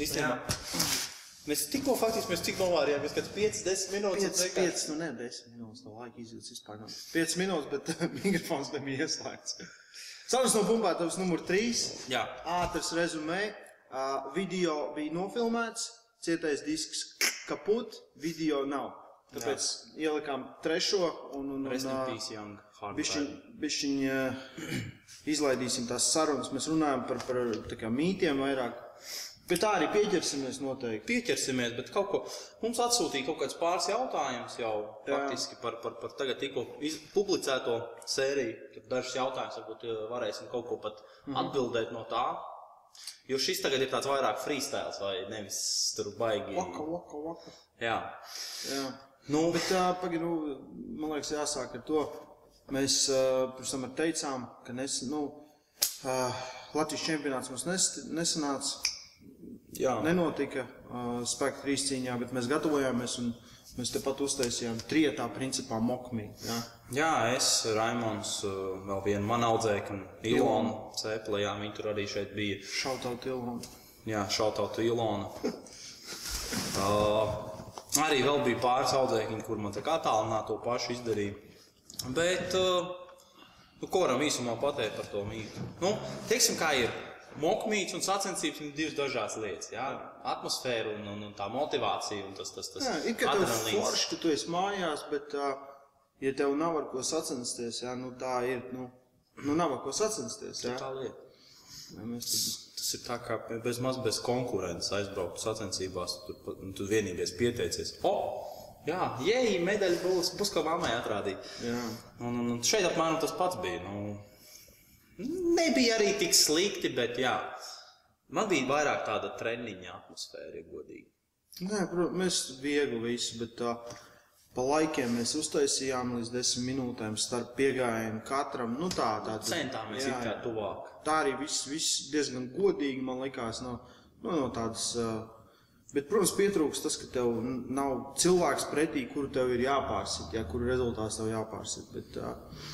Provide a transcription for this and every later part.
Īstenībā. Mēs tikko faktiski mēs cik novārījāmies, kad 5-10 minūtes 5, 5, nu ne 10 minūtes, no laika izjūtas vispār nav. 5 minūtes, bet mikrofons nebija ieslēgts. Sarunas no pumpētavas numur 3. Jā. Ātrs rezumē. Uh, video bija nofilmēts, cietais disks kaput, video nav. Tāpēc Jā. ielikām trešo un, un, Rest in un peace, young hard bišķiņ, bišķiņ uh, izlaidīsim tās sarunas. Mēs runājam par, par tā kā mītiem vairāk. Pie tā arī pieķersimies noteikti. Pieķersimies, bet kaut ko mums atsūtīja kaut kāds pāris jautājums jau Jā. faktiski par, par, par tagad tikko publicēto sēriju. Tad dažus jautājumus varbūt eh, varēsim kaut ko pat Mhm. atbildēt no tā. Jo šis tagad ir tāds vairāk freestyle vai nevis tur baigi. Vaka, vaka, vaka. Jā. Jā. Nu, Bet, uh, pagaid, nu, man liekas, jāsāk ar to. Mēs uh, pirms tam teicām, ka nes, nu, uh, Latvijas čempionāts mums nes, nesanāca, jā. nenotika uh, spēku trīs cīņā, bet mēs gatavojāmies un mēs tepat uztaisījām trietā principā mokmī. Jā. Jā, es, Raimons, vēl viena mana audzēka un Ilona Cēpla, jā, viņi tur arī šeit bija. Šautaut Ilonu. Jā, šautautu Ilona. uh, arī vēl bija pāris audzēkņi, kur man tā kā tālināti to pašu izdarīja. Bet, uh, nu, ko varam īsumā pateikt par to mītu? Nu, teiksim, kā ir. Mokmīts un sacensības ir divas dažādas lietas. Jā? Atmosfēra un, un, un tā motivācija un tas, tas, tas Jā, ir kā adrenalīns. forši, ka tu esi mājās, bet, ja tev nav ar ko sacensties, jā, nu tā ir, nu, nu nav ar ko sacensties, jā. Tā lieta. Ja mēs tad Tas ir tā kā bez maz bez konkurences aizbraukt sacensībās. Tur, un tu vienīgais pieteicies. O! Jā, jēji, medaļu būs, būs ko mammai atrādīt. Jā. Un, un, un šeit apmēram tas pats bija. Nu, nebija arī tik slikti, bet jā. Man bija vairāk tāda treniņa atmosfēra, ja godīgi. Nē, protams, mēs viegli visi, bet tā, pa laikiem mēs uztaisījām līdz desmit minūtēm starp piegājienu katram. Nu, tā, tā, tā, Centāmies jā, kā tuvāk. tā arī viss, viss diezgan godīgi man likās. No, no, no tādas, uh, bet, protams, pietrūks tas, ka tev nav cilvēks pretī, kuru tev ir jāpārsit, ja, kuru rezultāts tev jāpārsit. Bet, uh,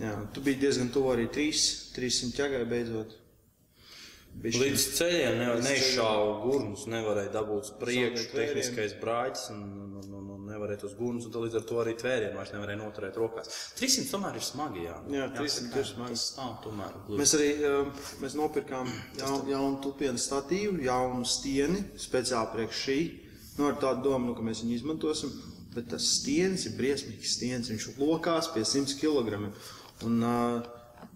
jā, tu biji diezgan tuvu arī 3, 300 ķegai beidzot. Bišķi- Līdz ceļiem nevar, neizšāva gurnus, nevarēja dabūt priekšu, tehniskais brāķis un, un, un, un, un nevarēja tos gurnus, un līdz ar to arī tvērienu vairs nevarēja noturēt rokās. 300 tomēr ir smagi, jā. Jā, 300 Jāsaka, ir smagi. Tas nav tomēr gluži. Mēs arī uh, mēs nopirkām jaunu, jaunu tupienu statīvu, jaunu stieni speciāli priekš šī. Nu, ar tādu domu, nu, ka mēs viņu izmantosim. Bet tas stiens ir briesmīgs stiens. Viņš lokās pie 100 kg. Un,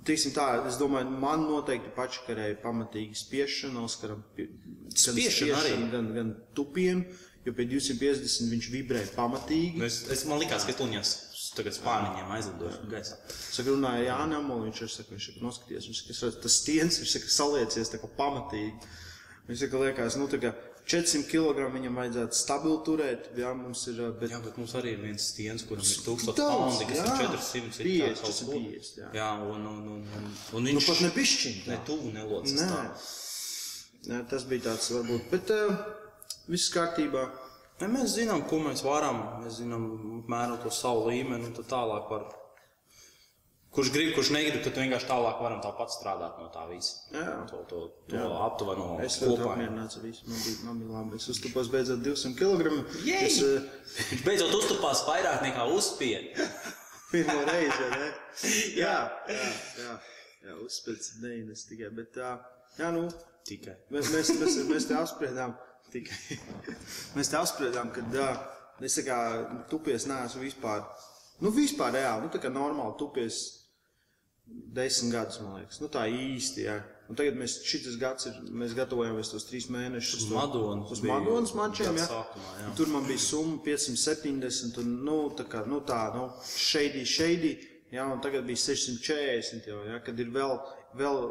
Tiksim tā, es domāju, man noteikti pačakarēja pamatīgi spiešana, Gan Spiešana arī? Gan, gan tupienu, jo pie 250 viņš vibrēja pamatīgi. Nu, Es, es, man liekas, ka tuņas tagad spāniņiem aizlidošu gaisā. Saka, runāja Jānam, un viņš ir saka, viņš ir noskaties, viņš saka, tas stiens, viņš saka, saliecies tā kā pamatīgi. Viņš saka, liekas, nu tā kā 400 kg viņam vajadzētu stabili turēt, jā, mums ir, bet Jā, bet mums arī ir viens stiens, kuram ir 1000 Daudz, paundi, kas jā. ir 400. 50, kaut ko. 450, jā. Jā, un, un, un, un, un nu viņš pat ne pišķiņ. ne tuvu nelocis Nē. tā. Nē, tas bija tāds varbūt, bet uh, viss kārtībā. Ja mēs zinām, ko mēs varam, mēs zinām apmēram to savu līmeni, un tad tālāk var. Kurš grib, kurš negrib, tad vienkārši tālāk varam tāpat strādāt no tā visa. Jā. To, to, to aptuveno Es ļoti apmierināts ar visu, man bija, man bija labi. Es uztupos beidzot 200 kg. Es uh, Viņš beidzot uztupās vairāk nekā uzspied. pirmo reizi, vai ne? jā, jā, jā, jā uzspēlēts neinas tikai, bet tā, jā, nu, Tikai. Mēs, mēs, mēs, mēs te apspriedām, tikai mēs te apspriedām, ka jā, es tā kā tupies neesmu vispār, nu vispār reāli, nu tā kā normāli tupies desmit gadus, man liekas, nu tā īsti, jā. Un tagad mēs šitas gads ir, mēs gatavojamies tos trīs mēnešus. Uz Madonas Uz Madonas mačiem, jā. sākumā, jā. Tur man bija summa 570 un, nu, tā kā, nu tā, nu, šeidī, šeidī, jā, un tagad bija 640 jau, jā, kad ir vēl, vēl,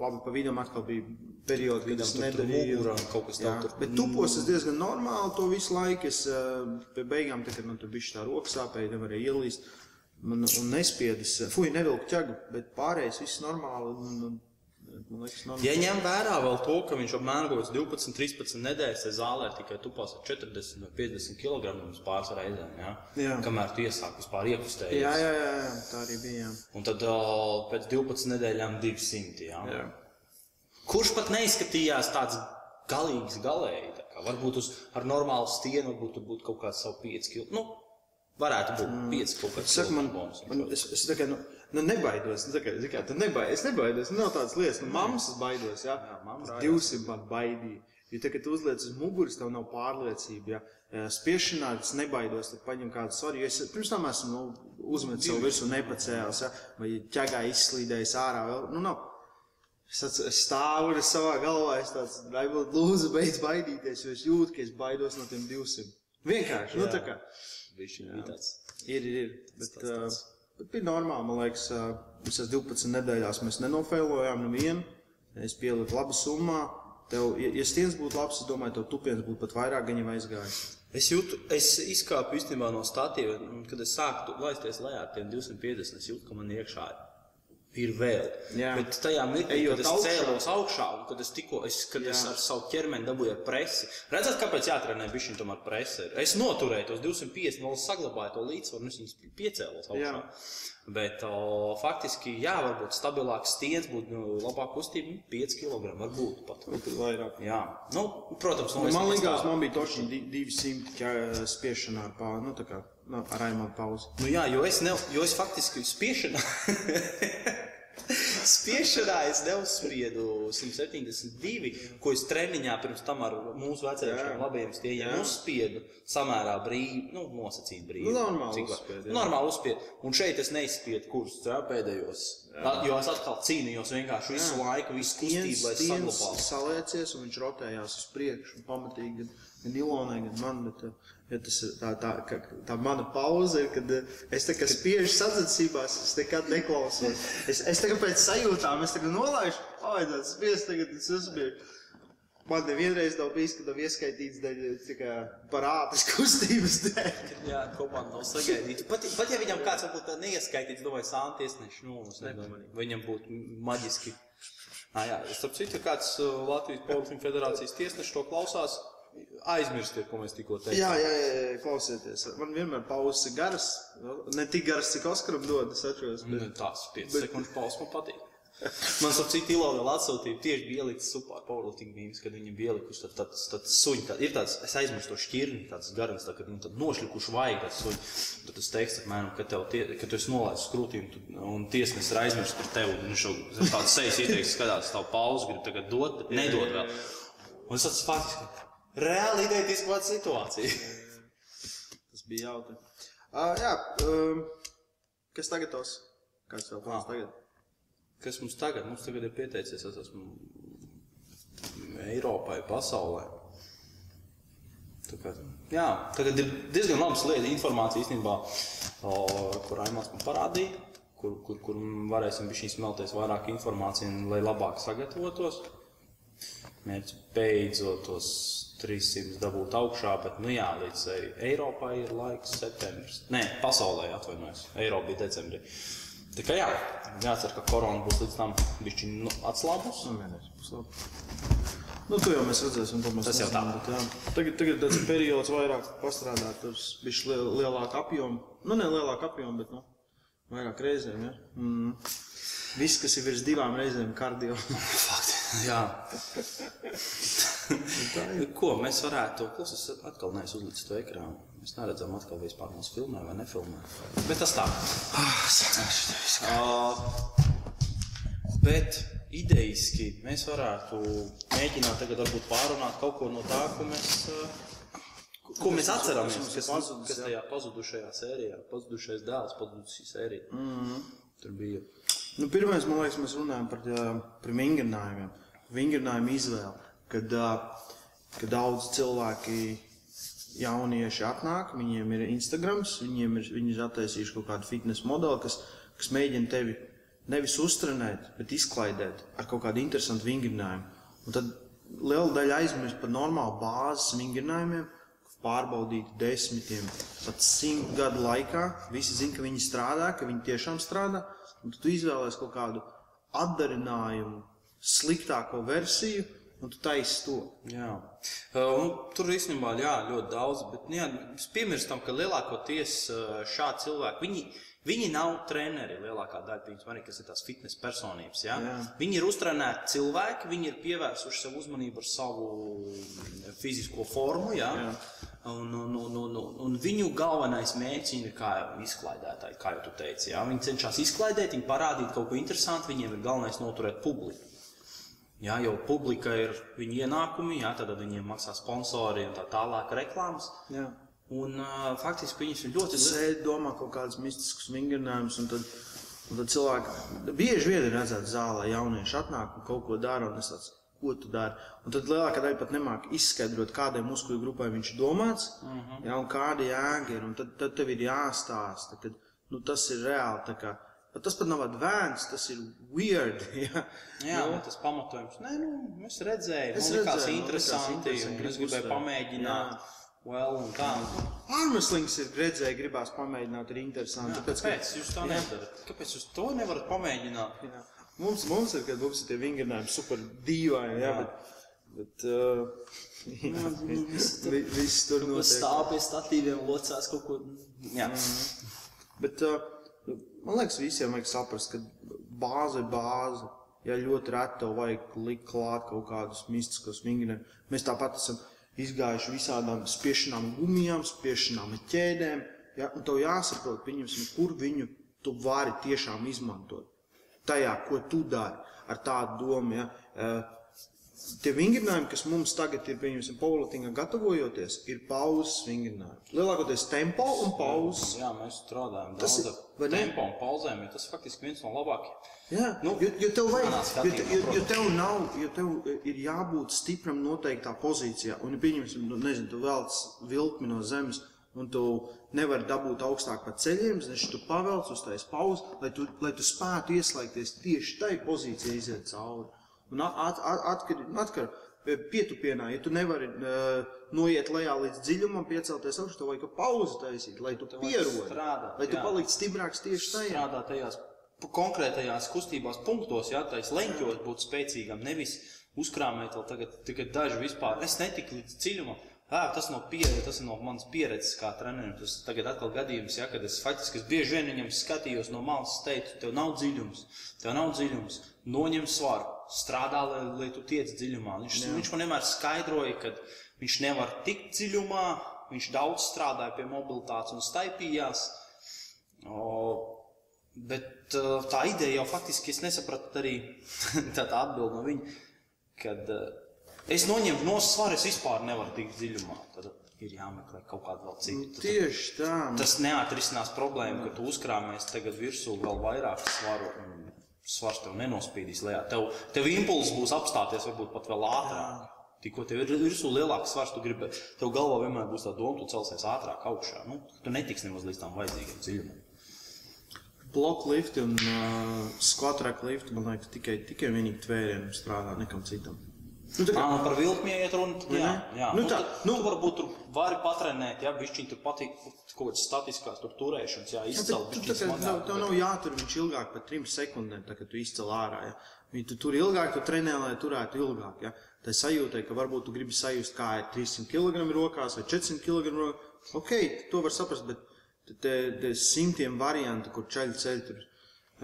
labi, pa vidam atkal bija periodi, kad es nedarīju. mugurā kaut kas Jā, tur- bet tupos es diezgan normāli to visu laiku. Es eh, pie beigām, tā, kad man tur bija tā roka sāpēja, nevarēja ielīst. Man, un nespiedis, fuj, nevilku ķegu, bet pārējais viss normāli. Un, un, liekas, normāli. Ja ņem vērā vēl to, ka viņš apmēram kaut kāds 12, 13 nedēļas zālē tikai tupās ar 40 vai 50 kg pāris reizēm, ja? Jā. kamēr tu iesāk vispār iekustējies. Jā, jā, jā, jā, tā arī bija. Jā. Un tad pēc 12 nedēļām 200. Jā. Jā. Kurš pat neizskatījās tāds galīgs galēji. Varbūt uz, ar normālu stienu būtu kaut kāds savu 5 kg. Nu, varētu būt 5 kaut kāds Saka, man, bonus. man, es, es tā kā, nu, nu nebaidos, nu, tā kā, kā, tu nebaidos, es nebaidos, nu, nav tādas lietas, nu, mammas es baidos, jā, Jā, mammas jā 200 man baidīja, jo tā, kad tu uzliec uz muguras, tev nav pārliecība, jā, Jā, spiešanā es nebaidos, tad paņem kādu jo es pirms tam esmu, nu, uzmet savu virsmu nepacēlis, jā, vai ķegā izslīdējis ārā, vēl, nu, nav. Es, stāvu es savā galvā, es tāds, lūdzu, beidz baidīties, jo es jūtu, ka es baidos no tiem 200. Vienkārši, nu, Viņš bija tāds. Ir, ir, ir. Bet, Tas- tas- uh, bet bija normāli. Man liekas, uh, visās 12 nedēļās mēs nenofēlojām nevienu. Es pieliku labu summu. Tev, ja, ja stiens būtu labs, es domāju, tev tupiens būtu pat vairāk, gan jau aizgājis. Es jūtu, es izkāpu īstenībā no statīva, kad es sāku laisties lejā ar tiem 250, es jūtu, ka man iekšā ir vēl. Jā. Bet tajā mirklī, kad es augšā. cēlos augšā, un kad es tikko, es, kad Jā. es ar savu ķermeni dabūju presi, redzat, kāpēc jātrenē bišķiņ tomēr presi? Es noturēju tos 250, vēl es saglabāju to līdzsvaru, un es viņus piecēlos augšā. Jā. Bet o, faktiski, jā, varbūt stabilāks stiens būtu, nu, labāk kustība, nu, 5 kg varbūt pat. Pat vairāk. Jā, nu, protams, Nu, man liekas, man bija di- 200 ķē- spiešanā pauzi. Nu, tā kā nu, ar Raimonu pauzi. Nu, jā, jo es, ne, jo es faktiski spiešanā, spiešanā es neuzspiedu 172, ko es treniņā pirms tam ar mūsu vecajiem stiejiem Jā. uzspiedu samērā brīvi, nu, nosacīt brīvi. Nu, normāli Cik var- uzspied, jā. Normāli uzspiedu. Un šeit es neizspiedu kursus, jā, pēdējos. Jā. Jo es atkal cīnījos vienkārši visu Jā. laiku, visu kustību, lai saglabātu. saliecies un viņš rotējās uz priekšu un pamatīgi gan, gan Ilonai, gan man. Bet, ja tas ir tā, tā, ka, tā mana pauze ir, kad uh, es tā kā spiežu sacensībās, es nekad neklausos. Es, es tagad pēc sajūtām, es tagad nolaižu, oi, tāds spiest, tagad es uzspiežu. Man nevienreiz nav bijis, kad nav ieskaitīts daļ, kā par ātras kustības dēļ. Jā, komanda nav sagaidīta. Pat, pat ja viņam kāds varbūt neieskaitīts, domāju, Sānti iesniegs, nu, es nepamanīju. Viņam būtu maģiski. Ah, jā, starp citu, ja kāds Latvijas Policijas federācijas tiesnesis to klausās, aizmirstiet, ko mēs tikko teicām. Jā, jā, jā, klausieties. Man vienmēr pauzes ir garas, ne tik garas, cik Oskaram dod, es atceros. Bet... Nu, Tās 5 sekundes pauzes man patīk. Man ap citu Ilo vēl atsūtīja tieši bija ielikts super powerlifting mīmīms, kad viņi bija ielikuši tad, tāds, tāds suņi, tā, ir tāds, es aizmirstu to šķirni, tāds garums, tā, kad viņi tad nošlikuši vajag tāds suņi. Tad tas teksts, apmēram, ka tev, tie, ka tu esi nolaists skrūtī un, tu, un tiesnesis ir aizmirst par tevi, un viņš jau tāds sejas ieteiks, skatās tavu pauzi, grib tagad dot, bet nedod vēl. Un tas faktiski, reāli identiski pats situācija. Tas bija jautri. Uh, jā, um, kas tagad tos? Kāds tev plāns tagad? Kas mums tagad? Mums tagad ir pieteicies, es esmu Eiropai, pasaulē. Kā, jā, tagad ir diezgan labas lietas, informācija īstenībā, o, kur Aimāns man parādīja, kur, kur, kur varēsim smelties vairāk informācijas, lai labāk sagatavotos. Mērķis beidzot tos 300 dabūt augšā, bet, nu jā, līdz Ei- Eiropai ir laiks septembris. Nē, pasaulē atvainojos. Eiropa bija decembrī. Tā kā jā, jācer, ka korona būs līdz tam bišķi nu, atslābus. Nu, vienreiz, puslabi. Nu, to jau mēs redzēsim, to mēs Tas jau tā. bet jā. Tagad, tagad tāds periods vairāk pastrādāt, tas bišķi liel, lielāku apjomu. Nu, ne lielāku apjomu, bet, nu, vairāk reizēm, ja? Mm. Viss, kas ir virs divām reizēm kardio. Fakt, jā. Ko mēs varētu, klausies, atkal neesmu uzlicis to ekrānu. Mēs neredzam atkal vispār mūsu filmē vai nefilmē. Bet tas tā. Uh, bet idejiski mēs varētu mēģināt tagad varbūt pārunāt kaut ko no tā, ko mēs, uh, ko mēs atceramies. Kas mums ir Kas, tajā pazudušajā sērijā, pazudušais dēls, pazudusī sērija. Mm. Tur bija. Nu, pirmais, man liekas, mēs runājam par, par vingrinājumiem. Vingrinājumu izvēli, kad, kad daudz cilvēki, jaunieši atnāk, viņiem ir Instagram, viņiem ir, viņi ir attaisījuši kaut kādu fitnes modeli, kas, kas mēģina tevi nevis uztrenēt, bet izklaidēt ar kaut kādu interesantu vingrinājumu. Un tad liela daļa aizmirst par normālu bāzes vingrinājumiem, pārbaudīti desmitiem, pat simt gadu laikā. Visi zina, ka viņi strādā, ka viņi tiešām strādā. Un tad tu izvēlējies kaut kādu atdarinājumu, sliktāko versiju, un tu taisi to. Jā. Un tur īstenībā jā, ļoti daudz, bet nu jā, piemirstam, ka lielākoties šādi cilvēki, viņi, viņi nav treneri lielākā daļa, viņas arī, kas ir tās fitnes personības. Ja? Jā. Viņi ir uztrenēti cilvēki, viņi ir pievērsuši savu uzmanību ar savu fizisko formu. Ja? Jā. Un, un, un, un, un, un viņu galvenais mērķis ir kā jau izklaidētāji, kā jau tu teici. Ja? Viņi cenšas izklaidēt, viņi parādīt kaut ko interesantu, viņiem ir galvenais noturēt publiku. Jā, jo publika ir viņu ienākumi, jā, tad viņiem maksā sponsori un tā tālāk reklāmas. Jā. Un uh, faktiski viņas ir ļoti Sēž, domā kaut kādus mistiskus vingrinājumus, un tad, un tad cilvēki bieži vien ir redzēts zālē, jaunieši atnāk un kaut ko dara, un es tāds, ko tu dari? Un tad lielākā daļa pat nemāk izskaidrot, kādai muskuļu grupai viņš domāts, uh -huh. jā, un kāda jēga ir, un tad, tad tev ir jāstāsta, ka nu, tas ir reāli, kā, bet tas pat nav vēns, tas ir weird, jā. Jā, nu, tas pamatojums. Nē, nu, Es tas likās redzēju, man likās interesanti, interesanti, un es gribēju uzsvērt. pamēģināt. Well, un tā. Armslings ir redzēja, gribās pamēģināt, ir interesanti. Jā, tāpēc, ka- kāpēc jūs tā nedarat? Kāpēc jūs to nevarat pamēģināt? Jā. Mums, mums ir, kad mums ir tie vingrinājumi super dīvaini, jā, Jā. bet, bet uh, jā, vi- viss tur Tas notiek. stāv pie statīviem, locās kaut ko. Jā, Bet uh, man liekas, visiem vajag saprast, ka bāze ir bāze. Ja ļoti reti tev vajag likt klāt kaut kādus mistiskus vingrinājumus, mēs tāpat esam izgājuši visādām spiešanām gumijām, spiešanām ķēdēm. Ja? Un tev jāsaprot, pieņemsim, kur viņu tu vari tiešām izmantot. Tajā, ko tu dari ar tādu domu. Ja? Eh, Tie vingrinājumi, kas mums tagad ir, pieņemsim, powerliftingā gatavojoties, ir pauzes vingrinājumi. Lielākoties tempo un pauzes. jā mēs strādājam Tas daudz ar tempo un pauzēm, jo tas faktiski viens no labākajiem. Jā, Nu, jo, jo tev vajag, jo, te, jo, jo tev nav, jo tev ir jābūt stipram noteiktā pozīcijā. Un, ja pieņemsim, nu, nezinu, tu velc vilkmi no zemes, un tu nevari dabūt augstāk par ceļiem, tad tu pavelc uz tais pauzi, lai tu, lai tu spētu ieslēgties tieši tai pozīcijai, iziet cauri. Un at, at, atkar, atkar pietupienā, ja tu nevari uh, noiet lejā līdz dziļumam, piecelties augšā, tev vajag pauzi taisīt, lai tu pierodi, strādāt, lai tu jā. paliktu stiprāks tieši tajā. strādā tajās konkrētajās kustībās punktos, ja tais leņķos būt spēcīgam, nevis uzkrāmēt vēl tagad tikai daži vispār. Es netiku līdz dziļumam. Jā, tas, no pieredze, tas ir no manas pieredzes kā trenerim. Tas tagad atkal gadījums, ja, kad es faktiski es bieži vien viņam skatījos no malas, teicu, tev nav dziļums, tev nav dziļums, noņem svaru, strādā, lai, lai tu tiec dziļumā. Viņš, Jā. viņš man vienmēr skaidroja, ka viņš nevar tikt dziļumā, viņš daudz strādāja pie mobilitātes un staipījās. O, Bet tā ideja jau faktiski es nesapratu arī tā, tā atbild no viņa, kad es noņemu no svara, es vispār nevaru tikt dziļumā. Tad ir jāmeklē kaut kāda vēl cita. Tad Tieši tā. nu, Tas neatrisinās problēmu, ka tu uzkrāmies tagad virsū vēl vairāk svaru. Svars tev nenospīdīs lejā. Tev, tev impulss būs apstāties varbūt pat vēl ātrāk. Tikko tev ir virsū lielāks svars, tu gribi, tev galvā vienmēr būs tā doma, tu celsies ātrāk augšā. Nu, tu netiksi nemaz līdz tam vajadzīgam dziļumam. Bloku lifti un uh, squat rack lifti, man liekas, tikai, tikai vienīgi tvērienam strādā, nekam citam. Nu, tā kā, Ah, par vilkmiem iet runa. Jā, jā. Nu Nu, tā, nu- nu, tu varbūt tur vari patrenēt, ja bišķiņ tur patīk kaut kādas statiskās tur turēšanas, jā, Jā, izcelt tu tev, smagāk. tev nav jātur viņš ilgāk par trim sekundēm, tā, kad tu izcēl ārā. Ja? Viņi tu tur ilgāk, tu trenē, lai turētu ilgāk. Ja? Tā sajūta, ka varbūt tu gribi sajust, kā ir 300 kg rokās vai 400 kg rokās. Ok, to var saprast, bet te- te simtiem variantu, kur ceļ ceļ tur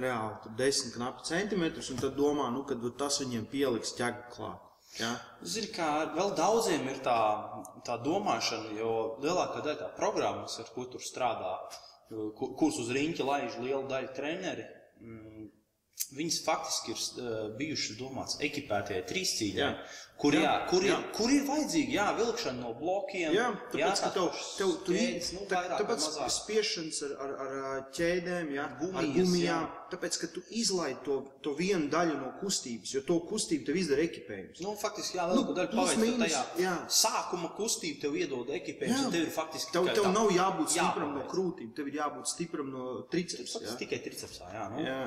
reāli tur 10 knapi centimetrus, un tad domā, nu, kad tas viņiem pieliks ķēgu klāt. Ja? Zini, kā vēl daudziem ir tā, tā domāšana, jo lielākā daļa tā programmas, ar ko tur strādā, ku- kurus uz riņķa laiž liela daļa treneri, mm, viņas faktiski ir uh, bijušas domātas ekipētajai trīscīņai, Jā. kur, jā, Jā, kur, ir, jā. kur ir vajadzīga jā, vilkšana no blokiem. Jā, tāpēc, ka tev, tev tu ķēdes, nu, tā, tāpēc spiešanas ar, ar, ar ķēdēm, jā, ar Gumijas, gumijām, jā. tāpēc, ka tu izlaid to, to vienu daļu no kustības, jo to kustību tev izdara ekipējums. Nu, faktiski, jā, Nu, lielākā daļa plus paveic, tajā jā. sākuma kustība tev iedod ekipējumu, Jā. un tev ir faktiski Tev, tev tā- nav jābūt stipram no jāpaveic. krūtīm, tev ir jābūt stipram no tricepsa. Jā. tikai tricepsā, jā. Nu. Jā.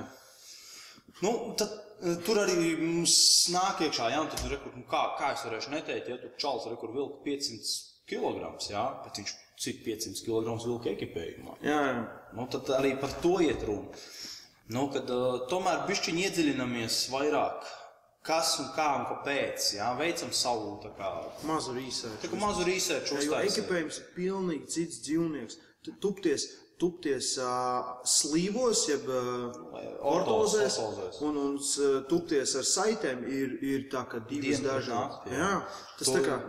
Nu, tad, eh, tur arī mums nāk iekšā, jā, un tad, rekur, nu, kā, kā es varēšu neteikt, ja tur čals rekur vilka 500 kg, jā, bet viņš cik 500 kg vilka ekipējumā. Jā, jā. Nu, tad arī par to iet runa. Nu, kad uh, tomēr bišķiņi iedziļinamies vairāk, kas un kā un kāpēc. Jā, veicam savu kā, Mazu rīsēju. tā kā mazu Jo uztaisīt. ekipējums ir pilnīgi cits dzīvnieks. Tu Tupties, tupties uh, slīvos, jeb uh, ortozēs, un, un s- tupties ar saitēm ir, ir tā kā divas dažādas. jā. Jā, tas To tā kā.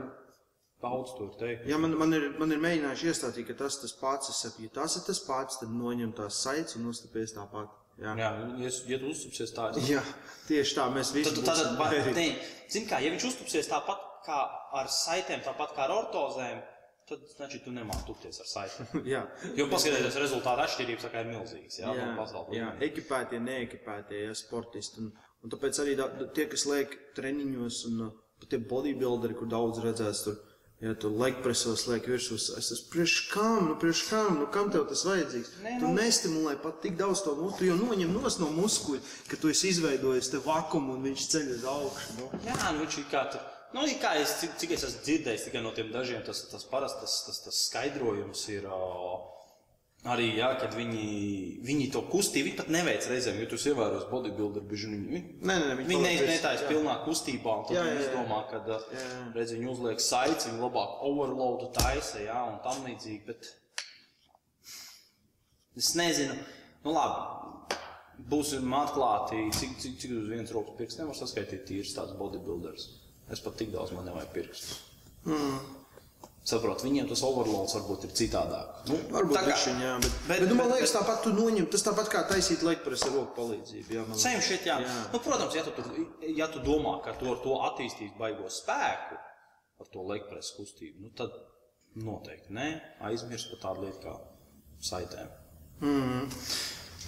Daudz tur teikt. Ja man, man, ir, man ir mēģinājuši iestāstīt, ka tas tas pats, es saku, ja tas ir tas pats, tad noņem tās saites un uztapies tāpat. Jā, Jā, ja, ja tu uztupsies tā, es Jā tieši tā, mēs visi Tad, tad, tad, ne, zin kā, ja viņš uztupsies tāpat kā ar saitēm, tāpat kā ar ortozēm, tad, znači, tu nemāki tupties ar saitēm. Jā. Jo paskatieties, rezultāta atšķirības ir milzīgas, jā, Jā, pasaules jā, ekipētie, neekipētie ja, sportisti. Un, un tāpēc arī da, tie, kas liek treniņos, un uh, pat tie bodybuilderi, kur daudz redzēs, tur, ja tu legpresos liek virsū, es esmu priekš kam, nu priekš kam, nu kam tev tas vajadzīgs? Nē, tu nu- nestimulē pat tik daudz to muskuļu, tu jau noņem nos no muskuļa, ka tu esi izveidojis te vakumu un viņš ceļ uz augšu. Nu. Jā, nu viņš ir kā tur. Nu, kā es, cik, cik es esmu dzirdējis tikai no tiem dažiem, tas, tas parasti tas, tas, tas skaidrojums ir arī, jā, kad viņi, viņi to kustību, viņi pat neveic reizēm, jo tu esi ievērojis bodybuilder, bieži viņi, viņi, Nē, nē, viņi viņi paliek ne, virs- netājas jā. pilnā kustībā, un tad Jā, viņi jā, jā. ka, uh, Jā, jā. redz, viņi uzliek saites, viņi labāk overloadu taisa, jā, un tam līdzīgi, bet es nezinu, nu labi, būsim atklāti, cik, cik, cik uz vienas rokas pirksts nevar saskaitīt tīrs tāds bodybuilders. Es pat tik daudz man nevajag pirkstu. Mm. Saprot, viņiem tas overloads varbūt ir citādāk. Nu, Varbūt tā kā- bišķiņ, jā, bet, bet- bet, bet, nu, man liekas, tāpat tu noņem, tas tāpat kā taisīt legpresu ar roku palīdzību. Jā. Same shit, jā. Jā. Nu, protams, ja tu, tur, ja tu domā, ka tu ar to attīstīs baigo spēku, ar to legpresu kustību, nu, tad noteikti nē, aizmirst par tādu lietu kā saitēm. Mm.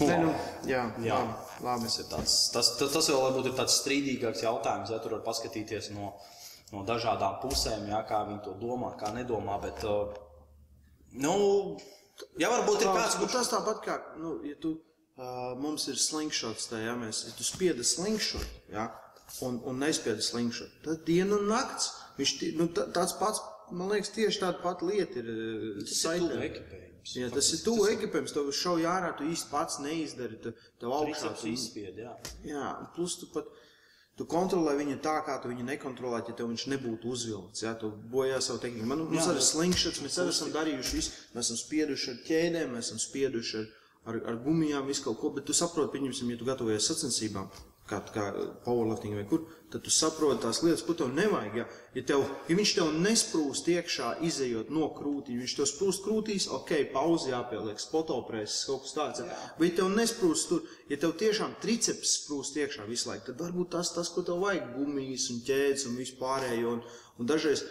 Nu, Nē, nu, jā, Jā. labi, labi. Tas, ir tāds, tas, tas, tas vēl varbūt ir tāds strīdīgāks jautājums, ja tur var paskatīties no, no dažādām pusēm, jā, kā viņi to domā, kā nedomā. Bet, uh, nu, ja varbūt ir kāds, nu, kurš tas tāpat kā, nu, ja tu, uh, mums ir slingšots, tā, ja mēs, ja tu spiedi slingšot, ja, un, un nespiedi slingšot, tad diena un nakts, viņš, nu, tā- tāds pats, man liekas, tieši tāda pati lieta ir uh, tas ir saitē. Ekipējums. Jā, tas ir tuvu ekipējums, tev šauj ārā, tu īsti pats neizdari, tu, tev augšā. Tu- izspied, jā. Jā, plus tu pat tu kontrolē viņu tā, kā tu viņu nekontrolētu, ja tev viņš nebūtu uzvilkts. Jā, tu bojā savu tehniku. Man, mums Jā, arī slingšots, mēs arī esam darījuši visu. Mēs esam spieduši ar ķēdēm, mēs esam spieduši ar, ar, ar gumijām, visu kaut ko. Bet tu saproti, pieņemsim, ja tu gatavojies sacensībām, kā, kā powerlifting vai kur, tad tu saproti tās lietas, ko tev nevajag. Ja, ja, tev, ja viņš tev nesprūst iekšā, izējot no krūtīm, viņš tev sprūst krūtīs, ok, pauze jāpieliek, spotopreses, kaut kas tāds. Ja. Ja tev nesprūst tur, ja tev tiešām triceps sprūst iekšā visu laiku, tad varbūt tas, tas ko tev vajag, gumijas un ķēdes un vispārējo. Un, un dažreiz,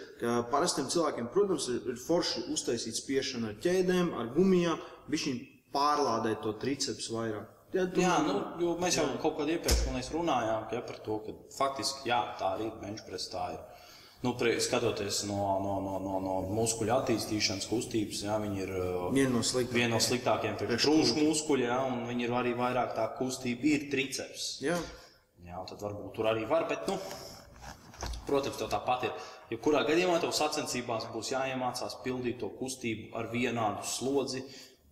parastiem cilvēkiem, protams, ir, ir forši uztaisīt spiešanu ar ķēdēm, ar gumijām, viņš pārlādēt to triceps vairāk. Ja, tu- Jā, nu, jo mēs jau kaut kādā iepriekš runājām ja, par to, ka faktiski jā, tā arī ir benchpress. Tā ir. Nu, pre, skatoties no, no, no, no, no muskuļu attīstīšanas kustības, jā, viņi ir uh, Viena no sliktākajām. viena no sliktākajiem priekškrūšu muskuļiem, jā, un viņi ir arī vairāk tā kustība ir triceps. Jā. Jā, tad varbūt tur arī var, bet, nu, protams, tev tāpat ir. Jebkurā gadījumā tev sacensībās būs jāiemācās pildīt to kustību ar vienādu slodzi,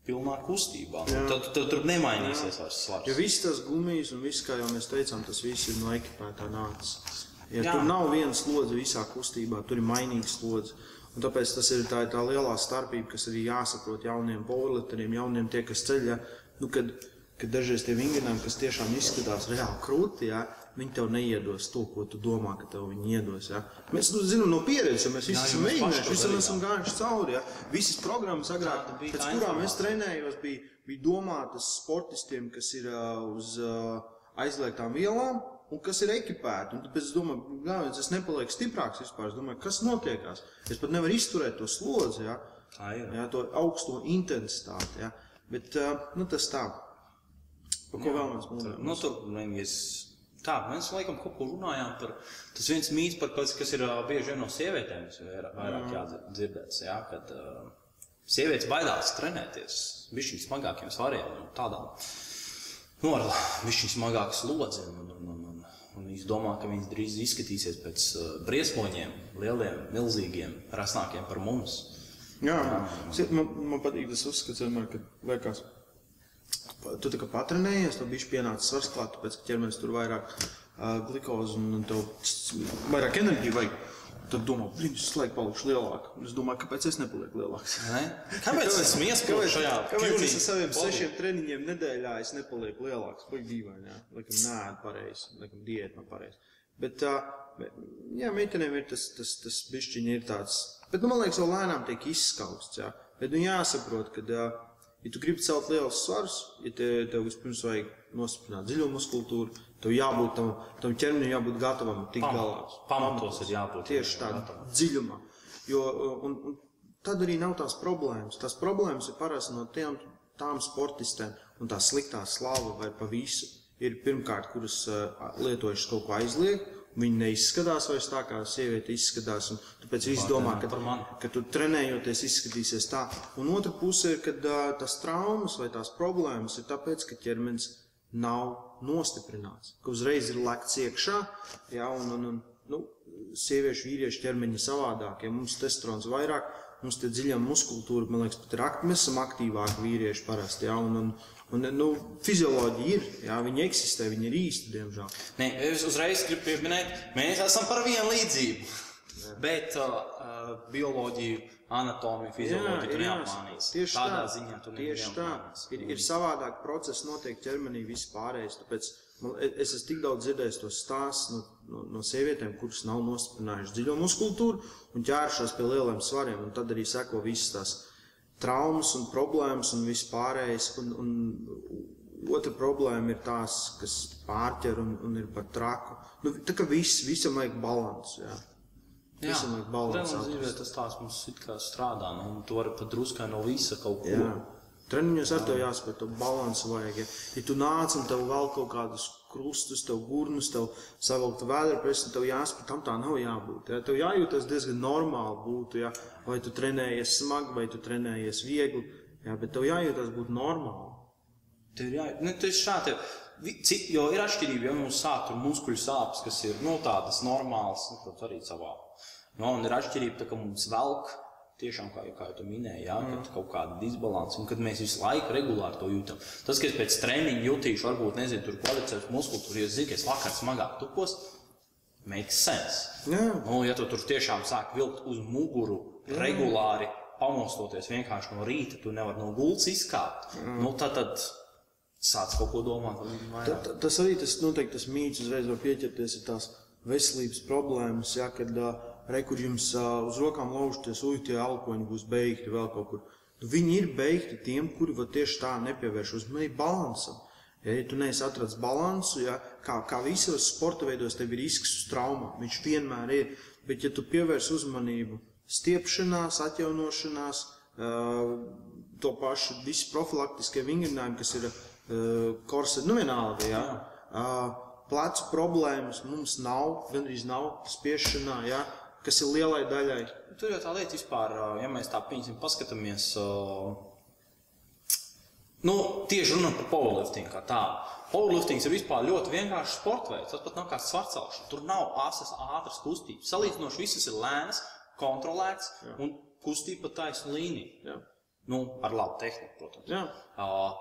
pilnā kustībā. Nu, tad, tad tur nemainīsies vairs svars. Jo viss tas gumijas un viss, kā jau mēs teicām, tas viss ir no ekipētā nācis. Ja Jā. tur nav viena slodze visā kustībā, tur ir mainīga slodze. Un tāpēc tas ir tā, tā lielā starpība, kas arī jāsaprot jauniem powerlifteriem, jauniem tie, kas ceļā. Nu, kad, kad dažreiz tie vingrinājumi, kas tiešām izskatās reāli krūti, ja, viņi tev neiedos to, ko tu domā, ka tev viņi iedos. Ja. Mēs nu, zinām no pieredzes, jo mēs visi Jā, esam mēģinājuši, darījām. esam gājuši cauri. Ja. Visas programmas agrāk, pēc kurām es trenējos, bija, bija domātas sportistiem, kas ir uh, uz uh, aizliegtām vielām un kas ir ekipēti. Un tāpēc es domāju, ka es nepalieku stiprāks vispār. Es domāju, kas notiekās. Es pat nevaru izturēt to slodzi, ja, Tā ir. ja, to augsto intensitāti. Ja. Bet uh, nu, tas tā. Par ko vēl mēs runājam? Nu, tur mēs, tā, mēs laikam kaut ko runājām par. Tas viens mīts, par, kas, kas ir bieži vien no sievietēm, kas vairāk, vairāk jādzirdēts, jā, kad uh, sievietes baidās trenēties višķiņ smagākiem svariem un tādām. Nu, ar višķiņ smagāku slodzi. Un, un, un, un, un viņas domā, ka viņas drīz izskatīsies pēc uh, briesmoņiem, lieliem, milzīgiem, rasnākiem par mums. Jā, Zini, man, man patīk tas uzskats vienmēr, kad liekas, tu tā kā patrenējies, tev bija pienācis svars klāt, tāpēc, ka ķermenis tur vairāk uh, glikozi un, un tev vairāk enerģiju vajag. Tad domā, blin, es laiku palikšu lielāks. Es domāju, kāpēc es nepalieku lielāks? Ne? Kāpēc es esmu iesprūdis šajā kāpēc es ar saviem body? sešiem treniņiem nedēļā es nepalieku lielāks? Vai dīvaini, jā. Laikam nē, pareizi. Laikam diēta nav pareizi. Bet, bet, jā, meitenēm ir tas, tas, tas bišķiņi ir tāds. Bet, nu, man liekas, vēl lēnām tiek izskausts, jā. Bet, nu, jāsaprot, ka, uh, ja tu gribi celt lielus svarus, ja te, tev vispirms vajag nostiprināt dziļo muskultūru, tev jābūt tam, tam ķermenim jābūt gatavam tik galā. Pamatos. Ir jābūt Tieši tādā dziļumā. Jo, un, un tad arī nav tās problēmas. Tās problēmas ir parasti no tiem, tām sportistēm, un tā sliktā slava vai pa visu ir pirmkārt, kuras uh, lietojušas kaut ko aizliegt. Viņi neizskatās vairs tā, kā sieviete izskatās. Tāpēc viss domā, ka, ka tu trenējoties izskatīsies tā. Un otra puse ir, kad uh, tās traumas vai tās problēmas ir tāpēc, ka ķermenis nav nostiprināts. Ka uzreiz ir lekts iekšā, jā, un, un, un nu, sieviešu, vīriešu ķermeņi savādāk. Ja mums testosterons vairāk, mums tie dziļā muskultūra, man liekas, pat ir aktīvi. Mēs esam aktīvāki vīrieši parasti. Jā, un, un, un, nu, fizioloģija ir, jā, viņi eksistē, viņi ir īsti, diemžēl. Nē, es uzreiz gribu pieminēt, mēs esam par vienu līdzību. Bet uh, uh, bioloģiju, anatomiju, fizioloģiju tu neapmānīsi. Tieši Tādā tā. ziņā tu Tieši tā. Ir, ir savādāk process notiek ķermenī vispārējais. Tāpēc man, e, es esmu tik daudz dzirdējis tos stāstus no, no, no sievietēm, kuras nav nostiprinājušas dziļo muskultūru un ķērušās pie lieliem svariem. Un tad arī seko visas tās traumas un problēmas un viss pārējais. Un, un otra problēma ir tās, kas pārķer un, un ir par traku. Nu, tā kā viss, visam vajag balansu. Jā. Jā, Visam vajag balansu atrast. tas tās mums kā strādā, nu, un tu vari pat druskai no visa kaut ko. Jā. Treniņos ar to jāspēj, to balansu vajag. Ja, ja tu nāc un tev vēl kaut kādus krustus, tev gurnus, tev savilkt vēdra presi, tev jāspēj, tam tā nav jābūt. Ja. Tev jājūtas diezgan normāli būtu, ja. vai tu trenējies smagi, vai tu trenējies viegli, ja, bet tev jājūtas būt normāli. Tev ir jā, nu, tas ir šādi. vi- ci- Jo ir atšķirība, ja mums sāk tur muskuļu sāpes, kas ir nu, tādas normālas, nu, protams, arī savā. No, un ir atšķirība, tā, ka mums velk, tiešām, kā, kā jau minēji, jā, mm. kad kaut kāda disbalanss, un kad mēs visu laiku regulāri to jūtam. Tas, ka es pēc treniņa jutīšu, varbūt, nezinu, tur kvalificēs muskultūru, jo es zinu, ka es vakar smagāk tupos, makes sense. Jā. Nu, ja tu tur tiešām sāk vilkt uz muguru regulāri, pamostoties vienkārši no rīta, tu nevari no gultas izkāpt. Mm. Nu, tad, tad sāc kaut ko domāt. Ta, vairāk. ta, tas arī tas noteikti tas mīts uzreiz var pieķerties ir tās veselības problēmas, ja, kad uh, rekur jums uh, uz rokām laužties, uj, tie alkoņi būs beigti vēl kaut kur. Nu, viņi ir beigti tiem, kuri var tieši tā nepievērš uzmanību balansam. Ja, ja tu neesi atradzis balansu, ja, kā, kā visos sporta veidos, tev ir risks uz traumām. Viņš vienmēr ir. Bet, ja tu pievērs uzmanību stiepšanās, atjaunošanās, uh, to pašu visu profilaktiskie vingrinājumi, kas ir uh, korseti, nu vienalga, ja, uh, plecu problēmas mums nav, gandrīz nav spiešanā, ja, kas ir lielai daļai. Tur jau tā lieta vispār, ja mēs tā pieņemsim, paskatāmies. Nu, tieši runājot par powerlifting kā tādu. Powerlifting ir vispār ļoti vienkāršs sports veids. Tas pat nav kā svarcelšana. Tur nav asas ātras kustības. Salīdzinoši visas ir lēnas, kontrolētas un kustība pa taisnu līniju. Ja. Nu, ar labu tehniku, protams. Ja. Uh,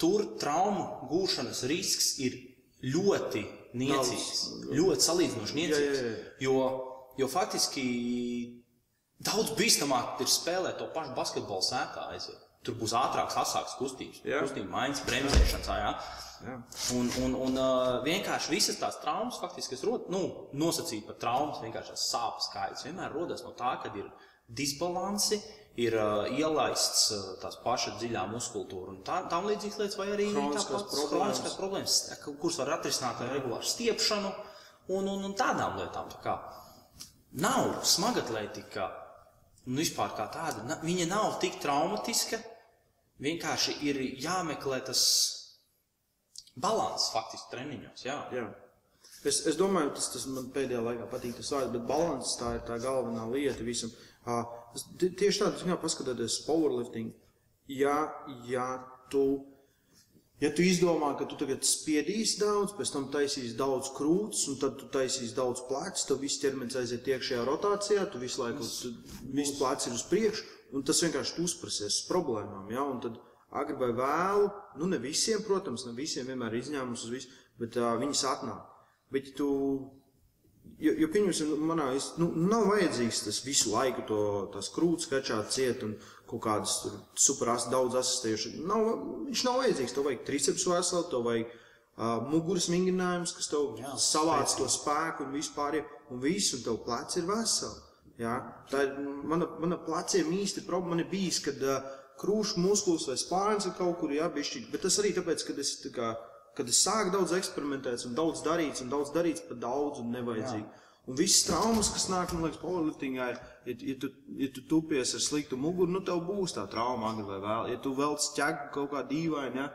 tur traumu gūšanas risks ir ļoti niecīgs. Ļoti salīdzinoši niecīgs. Jā, jā, jā. Jo, faktiski daudz bīstamāk ir spēlēt to pašu basketbolu sēkā. Aiziet. Tur būs ātrāks, asāks kustības, Jā. kustība maiņas, bremzēšanas. Jā. Jā. Un, un, un vienkārši visas tās traumas, faktiski, kas rodas, nu, nosacīt par traumas, vienkārši tās sāpes skaidrs, vienmēr rodas no tā, ka ir disbalansi, ir uh, ielaists uh, tās pašas dziļā muskultūra un tā, tam līdzīgas lietas, vai arī tāpat problēmas. problēmas, kuras var atrisināt ar regulāru stiepšanu un, un, un tādām lietām. Tā kā nav smagatletika, nu, vispār kā tāda, viņa nav tik traumatiska, vienkārši ir jāmeklē tas balans faktiski treniņos. Jā. Jā. Es, es domāju, tas, tas man pēdējā laikā patīk tas vārds, bet balans tā ir tā galvenā lieta visam. Uh, tieši tādā ziņā paskatoties powerlifting, ja, ja tu. Ja tu izdomā, ka tu tagad spiedīsi daudz, pēc tam taisīsi daudz krūtis, un tad tu taisīsi daudz plecus, tad viss ķermenis aiziet iekšējā rotācijā, tu visu laiku viss plecs ir uz priekšu, un tas vienkārši uzprasies uz problēmām. Ja? Un tad agri vai vēlu, nu ne visiem, protams, ne visiem vienmēr ir izņēmums uz visu, bet uh, viņas atnāk. Bet tu, jo, jo pieņemsim, manā, es, nu, nav vajadzīgs tas visu laiku to, tās krūtis kačāt ciet un kaut kādas tur super as, daudz asistējuši. Nav, viņš nav vajadzīgs, tev vajag triceps veselu, tev vajag uh, muguras vingrinājums, kas tev Jā, savāc to spēku un vispār, un viss, un tev pleci ir veseli. Ja? Tā ir mana, mana pleciem īsti problēma. Bijis, kad uh, krūšu muskulis vai spārns ir kaut kur jābišķi, bet tas arī tāpēc, kad es, tā kā, kad es sāku daudz eksperimentēt un daudz darīt, un daudz darīts par daudz un nevajadzīgi. Jā. Un visas traumas, kas nāk, man liekas, powerliftingā, ir, ja, ja, tu, ja tu tupies ar sliktu muguru, nu tev būs tā trauma agri vai vēl. Ja tu velc ķegu kaut kā dīvaini, ja,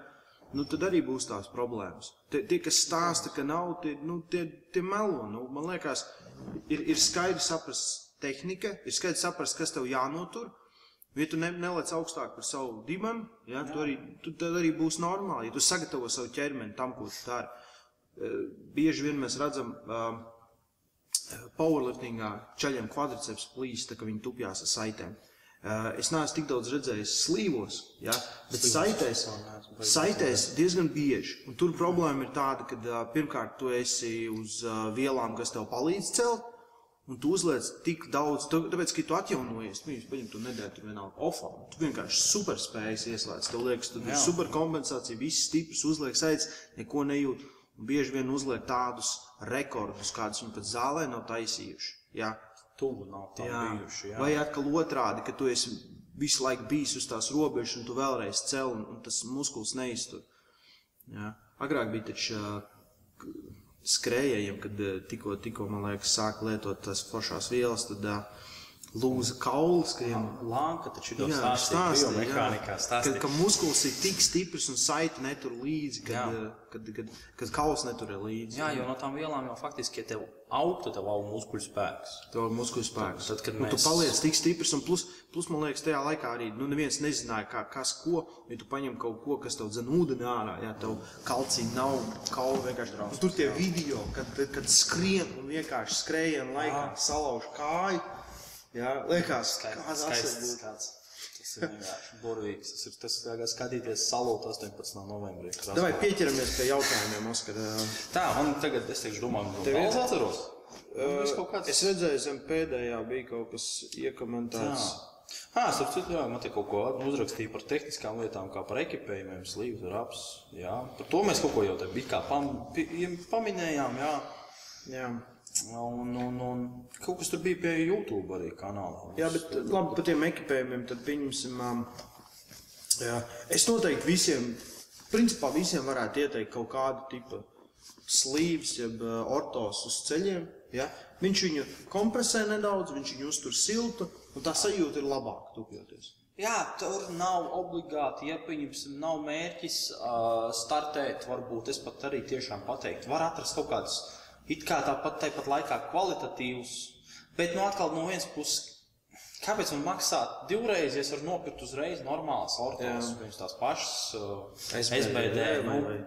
nu tad arī būs tās problēmas. Tie, tie kas stāsta, ka nav, tie, nu, tie, tie melo. Nu, man liekas, ir, ir skaidri saprast tehnika, ir skaidri saprast, kas tev jānotur. Ja tu ne, nelec augstāk par savu dibanu, ja, tu arī, tu, tad arī būs normāli. Ja tu sagatavo savu ķermeni tam, ko tu dari. Uh, bieži vien mēs redzam, uh, powerliftingā ceļiem kvadriceps plīst, tā, ka viņi tupjās ar saitēm. Uh, es neesmu tik daudz redzējis slīvos, ja, bet saitēs, saitēs diezgan bieži. Un tur problēma ir tāda, ka uh, pirmkārt tu esi uz uh, vielām, kas tev palīdz celt, un tu uzliec tik daudz, tu, tāpēc, ka tu atjaunojies, nu, jūs paņem to nedēļu, tu vienalga ofā, tu vienkārši super spējas ieslēdz, tev liekas, tu ir super kompensācija, viss stiprs, uzliek saits, neko nejūt, un bieži vien uzliek tādus rekordus, kādus viņi pat zālē nav taisījuši. Ja? Tuvu nav tā Jā. bijuši. Jā. Vai atkal otrādi, ka tu esi visu laiku bijis uz tās robežas, un tu vēlreiz cel, un, un tas muskulis neiztur. Jā. Agrāk bija taču k- skrējējiem, kad ā, tikko, tikko, man liekas, sāk lietot tās foršās vielas, tad ā, lūza kaulis, ka viņam Lanka taču ir Jā, stāstīja, biomehānikā stāstīja. ka muskulis ir tik stiprs un saiti netur līdzi, Jā. kad, ā, kad, kad, kad kauls netur līdzi. Jā, jo no tām vielām jau faktiski, ja tev augtu, tev aug muskuļu spēks. To muskuļu spēks. Tad, kad un tu mēs- paliec tik stiprs, un plus, plus man liekas, tajā laikā arī nu, neviens nezināja, kā, kas ko. Ja tu paņem kaut ko, kas tev dzen ūdeni ārā, ja tev kalcija nav, kaula vienkārši trauc. Tur tie video, kad, kad skrien un vienkārši skrējienu laikā salauž kāju. Jā, liekas, kāds tas skaists ir. skats. Tas ir vienkārši burvīgs. Tas ir tas, kā skatīties salūt 18. novembrī. Davai pieķeramies pie jautājumiem, Oskar. Tā, man tagad, es teikšu, domāju, ka Tev daudz atceros. Kaut kāds... Es redzēju, zem pēdējā bija kaut kas iekomentēts. Jā, starp citu, jā, man te kaut ko uzrakstīja par tehniskām lietām, kā par ekipējumiem, slīvus, raps. Jā, par to mēs kaut ko jau te bija kā pam, paminējām, jā. Jā. Un, un, un kaut kas tur bija pie YouTube arī kanālā. Jā, bet labi par tiem ekipējumiem. Tad pieņemsim, um, jā, es noteikti visiem, principā visiem varētu ieteikt kaut kādu tipu slīvs, jeb ortos uz ceļiem. Ja? Viņš viņu kompresē nedaudz, viņš viņu uztur siltu, un tā sajūta ir labāka tupjoties. Jā, tur nav obligāti, ja pieņemsim, nav mērķis uh, startēt, varbūt es pat arī tiešām pateiktu, var atrast kaut kādus it kā tāpat tāpat laikā kvalitatīvus, bet nu atkal no vienas puses, kāpēc man maksāt divreiz, ja es varu nopirkt uzreiz normālas ortos, pirms tās pašas uh, SBD, SBD, vai- nu,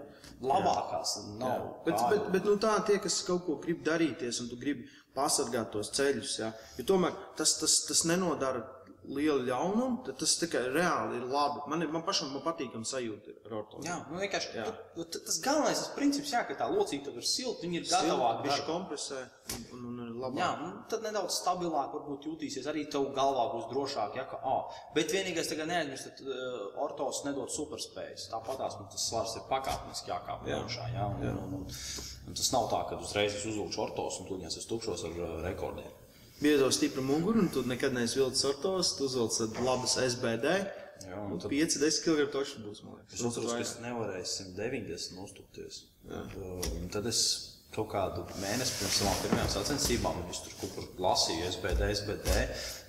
labākās nav. Bet, kādu. bet, bet nu, tā tie, kas kaut ko grib darīties, un tu gribi pasargāt tos ceļus, ja? jo tomēr tas, tas, tas nenodara lielu ļaunumu, tad tas tikai reāli ir labi. Man, ir, man pašam man patīkam sajūta ar ortozi. Jā, nu vienkārši Jā. tu- tu- tas galvenais tas princips, jā, ka tā locīta ir silta, viņi ir gatavāki. Viņš kompresē un, un, un ir labāk. Jā, nu, tad nedaudz stabilāk varbūt jutīsies. Arī tev galvā būs drošāk, ja ka, ah, bet vienīgais tagad neaizmirst, ka uh, ortos nedod superspējas. Tāpatās man tas svars ir pakāpeniski jākāp Jā. augšā. Jā, un, un, un, un, un tas nav tā, ka uzreiz es uzvilkšu ortos un tuļņās es tukšos ar uh, rekordiem. Biezo stipru muguru, un tu nekad neesi vilcis ortos, tu uzvilc tādu labas SBD. Jā, Un tad 5-10 kg toši būs, man liekas. es atceros, ka es nevarēju 190 uztupties. Un, un tad es kaut kādu mēnesi pirms savām pirmajām sacensībām, es tur kaut kur lasīju SBD, SBD.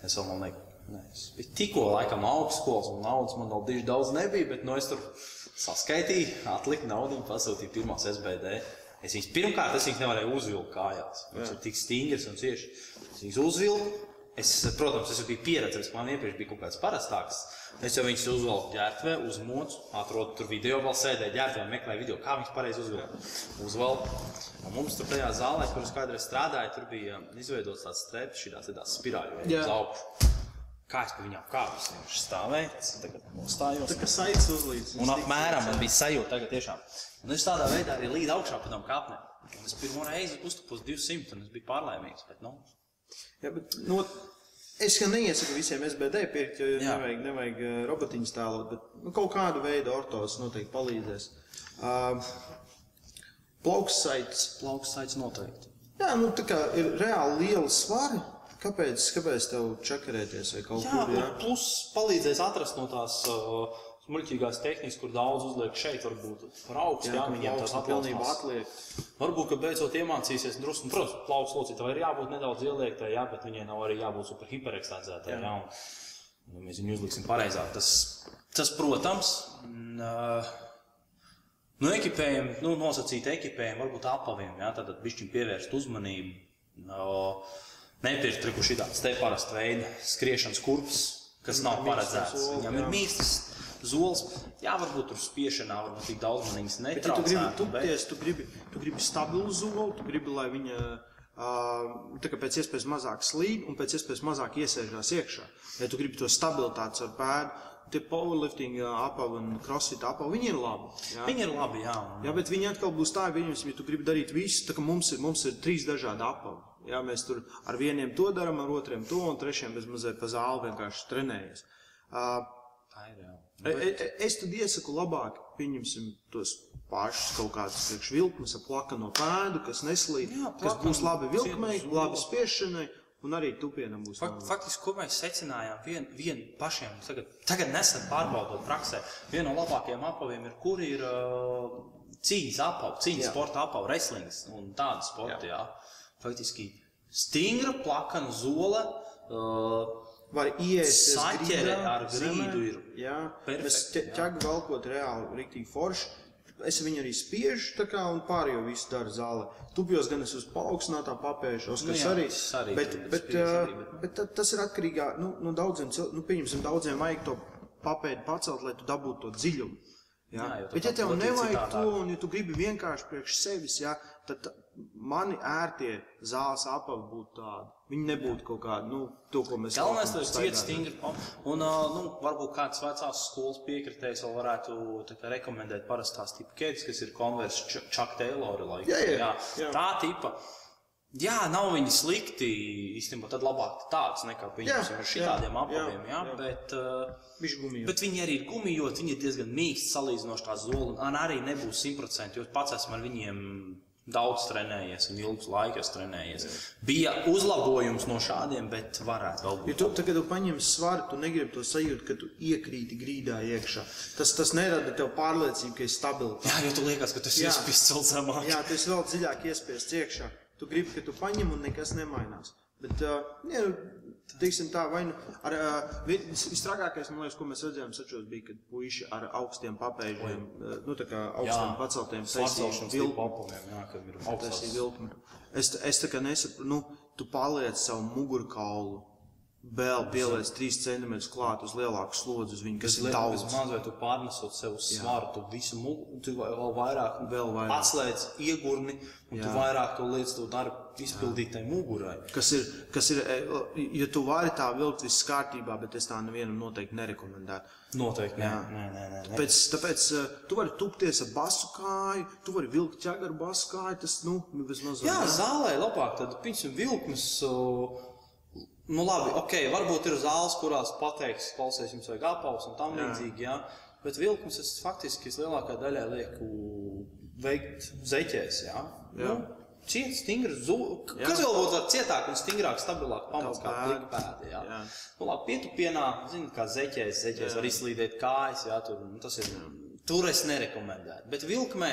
Es vēl man liekas, ne, es biju tikko laikam no augstskolas, un naudas man vēl diži daudz nebija, bet nu, es tur saskaitīju, atliku naudu un pasūtīju pirmās SBD. Es viņas pirmkārt, es viņas nevarēju uzvilkt kājās. Viņas ir tik stingras un cieši. Es viņas uzvilku. Es, protams, es jau biju pieredzējis, man iepriekš bija kaut kāds parastāks. Es jau viņas uzvelku ģērbtuvē, uzmocu, atrodu tur video, vēl sēdēju ģērbtuvē, meklēju video, kā viņas pareizi uzvilkt. Uzvelku. Un mums tur tajā zālē, kur es kādreiz strādāju, tur bija izveidots tāds streps, šī tāds spirāļu Jā. uz augšu. Kā es pa viņām kāpu, es vienkārši stāvēju, tagad nostājos. Tā kā saites uzlīdz. Un apmēram man bija sajūta tagad tiešām. Un es tādā veidā arī līdz augšā pa tam kāpnēm. Un es pirmo reizi uztupu uz 200, un es biju pārlaimīgs. Bet, nu, Jā, bet, nu, es gan neiesaku visiem SBD pirkt, jo Jā. nevajag, nevajag uh, robotiņus tēlot, bet nu, kaut kādu veidu ortos noteikti palīdzēs. Uh, Plauksaits. plauks saits noteikti. Jā, nu tā kā ir reāli liela svara. Kāpēc, kāpēc tev čakarēties vai kaut Jā, kur? un plus palīdzēs atrast no tās uh, muļķīgās tehnikas, kur daudz uzliek šeit, varbūt par augstu. Jā, ka viņiem tas pilnībā atliek. Varbūt, ka beidzot iemācīsies drusku, nu, protams, plauks locītājai ir jābūt nedaudz ieliektai, jā, bet viņai nav arī jābūt super hiperekstenzētai. Jā. Jā, un, ja mēs viņu uzliksim pareizāk. Tas, tas protams, n, uh, nu, ekipējam, nu, nosacīt ekipējumu, varbūt apaviem, jā, tad bišķiņ pievērst uzmanību. No, nepirkt triku šī tāds te parasta veida skriešanas kurps, kas nav paredzēts. Viņam ir jā. Zoles. Jā, varbūt tur spiešanā, varbūt tik daudz man viņas Bet, ja tu gribi netraucētu. bet- tupties, tu gribi, tu gribi stabilu zolu, tu gribi, lai viņa uh, pēc iespējas mazāk slīd un pēc iespējas mazāk iesēžās iekšā. Ja tu gribi to stabilitāti ar pēdu, tie powerlifting apavi un crossfit apavi, viņi ir labi. Jā. Viņi ir labi, jā. Jā, bet viņi atkal būs tā, viņus, ja tu gribi darīt visu, tā kā mums ir, mums ir trīs dažādi apavi. Jā, mēs tur ar vieniem to darām, ar otriem to, un trešiem bez mazliet pa zāli vienkārši trenējamies. Uh, Tā ir jā. E- e- Es tad iesaku labāk, pieņemsim tos pašus kaut kādus priekšvilknes ar plakano pēdu, kas neslīd, Jā, kas plakanu, būs labi vilkmei, labi spiešanai, un arī tupienam būs Fakt, faktiski, ko mēs secinājām, vien, vien pašiem, tagad, tagad nesen pārbaudot praksē, viena no labākajiem apaviem ir, kur ir uh, cīņas apavi, cīņas Jā. sporta apavi, wrestlings un tāda sporta, jā. jā. Faktiski stingra, plakana zole, uh, Var ieiesties Saķere ar grīdu ir Jā, perfekti, mēs ķegu velkot reāli riktīgi forši. Es viņu arī spiežu, tā kā un pārējo visu daru zālē. Tupjos gan es uz paaugstinātā papēžos, Nu kas jā, arī, arī bet, bet, uh, arī, bet- bet ta- tas ir atkarīgā, nu, no daudziem, nu, pieņemsim, daudziem vajag to papēdi pacelt, lai tu dabūtu to dziļumu. Jā, Jā, bet ja tev nevajag to, un ja tu gribi vienkārši priekš sevis, jā, tad mani ērtie zāles apavi būtu tādi. Viņi nebūtu kaut kādi, nu, to, ko mēs Galvenais ir laukam ciets, staigājam. stingri. Un, nu, varbūt kāds vecās skolas piekritējs vēl varētu kā, rekomendēt parastās tipu ķēdes, kas ir Converse Ch- Chuck Taylor. Like, Jā, jā, jā. Tā tipa. Jā, nav viņi slikti. Īstenībā tad labāk tāds nekā pieņemsim ar šitādiem jā, apaviem. Jā, jā. jā. Bet, uh, bet viņi arī ir gumijoti, viņi ir diezgan mīksti salīdzinoši tā zola. Un arī nebūs simtprocentīgi, jo pats esmu ar viņiem daudz trenējies un ilgus laikus trenējies. Bija uzlabojums no šādiem, bet varētu vēl Ja būt. tu, kad tu paņem svaru, tu negribi to sajūtu, ka tu iekrīti grīdā iekšā. Tas, tas nerada tev pārliecību, ka ir stabils. Jā, jo tu liekas, ka tas ir Jā. iespists vēl zemāk. Jā, tas vēl dziļāk iespiests iekšā. Tu gribi, ka tu paņem un nekas nemainās. Bet, uh, jā, teiksim tā, vai nu ar, uh, vi- vis- visstrāgākais, man liekas, ko mēs redzējām, sačos bija, kad puiši ar augstiem papēžiem, uh, nu, tā kā augstiem paceltiem Svarcelšanas vilku- tipu apaviem, jā, kad ir augstās. ir vilkme. Es, es tā kā nesaprotu, nu, tu paliec savu mugurkaulu, vēl pieliec 3 cm klāt uz lielāku slodzi uz viņu, kas ir daudz. Maz vai tu pārnesot sev uz svaru, tu visu mugu, tu vēl vairāk, Vēl vairāk. atslēdz iegurni, un tu Jā. vairāk to lietas tu dari izpildītai mugurai. Kas ir, kas ir, e, ja tu vari tā vilkt viss kārtībā, bet es tā nevienam noteikti nerekomendētu. Noteikti, Jā. nē, nē, nē. nē. Tāpēc, tāpēc uh, tu vari tupties ar basu kāju, tu vari vilkt ķēgu ar basu kāju, tas, nu, vismaz Jā, zālē labāk, tad, piemēram, vilkmes. Nu, labi, ok, varbūt ir zāles, kurās pateiks, klausies, jums vajag apavus un tam Jā. līdzīgi, jā. Bet vilkmes es faktiski es lielākā daļā lieku veikt zeķēs, jā. Jā. Nu, Ciet, stingrs. Jā. kas vēl būtu cietāk un stingrāk, stabilāk pamats kā plikpēdi, jā. Jā. Nu, labi, pietupienā, zini, kā zeķēs, zeķēs Jā. var izslīdēt kājas, jā, tur, nu, tas ir, tur es nerekomendētu. Bet vilkmē,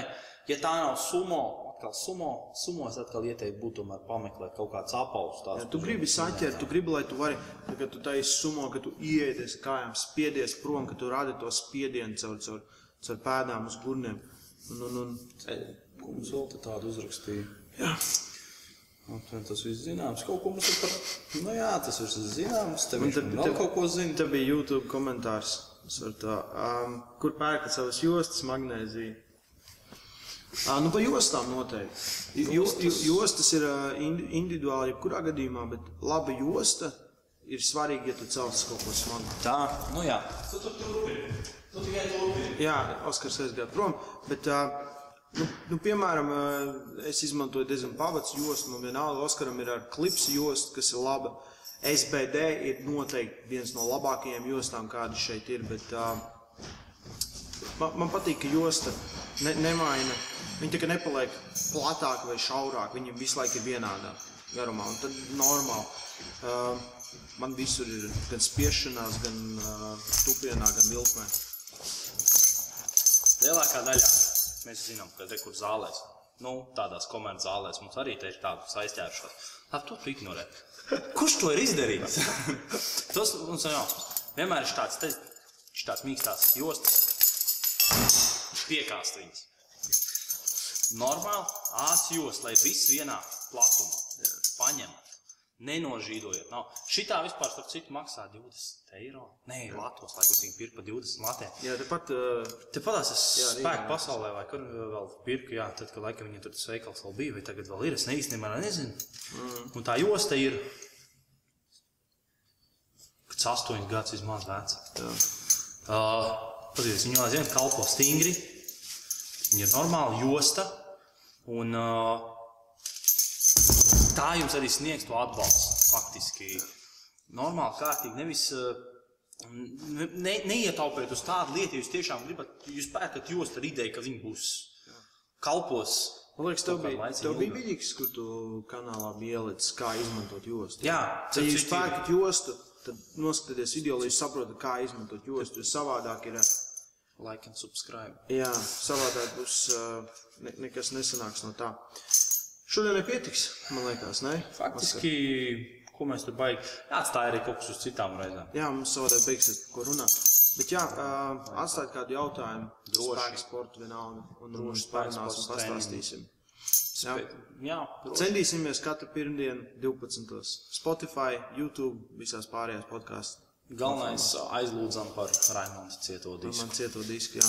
ja tā nav sumo, atkal sumo, sumo es atkal ieteiktu būt tomēr pameklēt kaut kāds apavs. Ja tu gribi saķert, tu gribi, lai tu vari, tā, kad tu taisi sumo, ka tu ieies kājām, spiedies prom, ka tu radi to spiedienu caur, caur, caur pēdām uz gurniem. Un, un, un, mums vēl tādu uzrakstīja? Jā, Aptuveni tas viss zināms. Kaut ko mums ir par... Nu jā, tas viss ir zināms. Te man vēl tad- kaut ko zina. te bija YouTube komentārs. Tā, um, kur pērkat savas jostas, magnēzija? Uh, nu, pa jostām noteikti. Jo, jo, jostas ir uh, indi- individuāli, jebkurā gadījumā, bet laba josta ir svarīga, ja tu celsi kaut ko smagu. Tā, nu jā. Tu tur turpini. Tu tikai turpini. Jā, Oskars aizgāja prom. Bet uh, Nu, nu, piemēram, eh, es izmantoju diezgan pavats jostu. Man vienalga, Oskaram ir ar klipsu jostu, kas ir laba. SBD ir noteikti viens no labākajiem jostām, kādi šeit ir. Bet, uh, man, man patīk, ka josta ne, nemaina. Viņa tikai nepaliek platāka vai šaurāka. Viņa visu laiku ir vienādā garumā. Un tad normāli. Uh, man visur ir gan spiešanās, gan uh, tupienā, gan vilkmē. Lielākā daļā mēs zinām, ka tur zālēs, nu, tādās komandas zālēs mums arī ir tādas aizķēršās. Tā to tu ignorē. Kurš to ir izdarījis? Tas mums ir jautājums. Vienmēr ir tāds, te, tāds mīkstās jostas, piekāst viņas. Normāli, ātrs josts, lai viss vienā platumā paņem. Nenožīdojiet. Nav. Šitā vispār, starp citu, maksā 20 eiro. Nē, Latvijas laikos viņi pirka par 20 latiem. Jā, tepat. Uh, Tepat Jā, spēku pasaulē, vai kur vēl pirka, jā, tad, kad laikam viņi tur tas veikals vēl bija, vai tagad vēl ir, es īstenībā nezinu. Mm. Un tā josta ir, kas astoņas gadus vismaz veca. Uh, Paskatieties, viņi aizvien kalpo stingri, viņi ir normāli josta, un uh, tā jums arī sniegs to atbalstu. Faktiski normāli, kārtīgi, nevis uh, ne, ne- neietaupēt uz tādu lietu, jūs tiešām gribat, jūs pērkat jostu ar ideju, ka viņi būs kalpos. Man liekas, tev bija, tev bija vidīgs, kur tu kanālā bija ielicis, kā izmantot jostu. Jā, Ja jūs pērkat jostu, tad noskatieties video, lai jūs saprotat, kā izmantot jostu. Jo savādāk ir, Like and subscribe. jā, savādāk būs uh, ne, nekas nesanāks no tā. Šodien nepietiks, man liekas, ne? Faktiski, ko mēs tur baigi, atstāja arī kaut kas uz citām reizēm. Jā, mums savādāk beigsies ko runāt. Bet jā, uh, atstāt kādu jautājumu. Droši. Spēku sportu vienalga. Un Droši parunāsim, sports pastāstīsim. Jā. Jā, droši. Centīsimies katru pirmdienu 12. Spotify, YouTube, visās pārējās podkāstās. Galvenais aizlūdzam par Raimondu cieto disku. Man cieto disku, jā.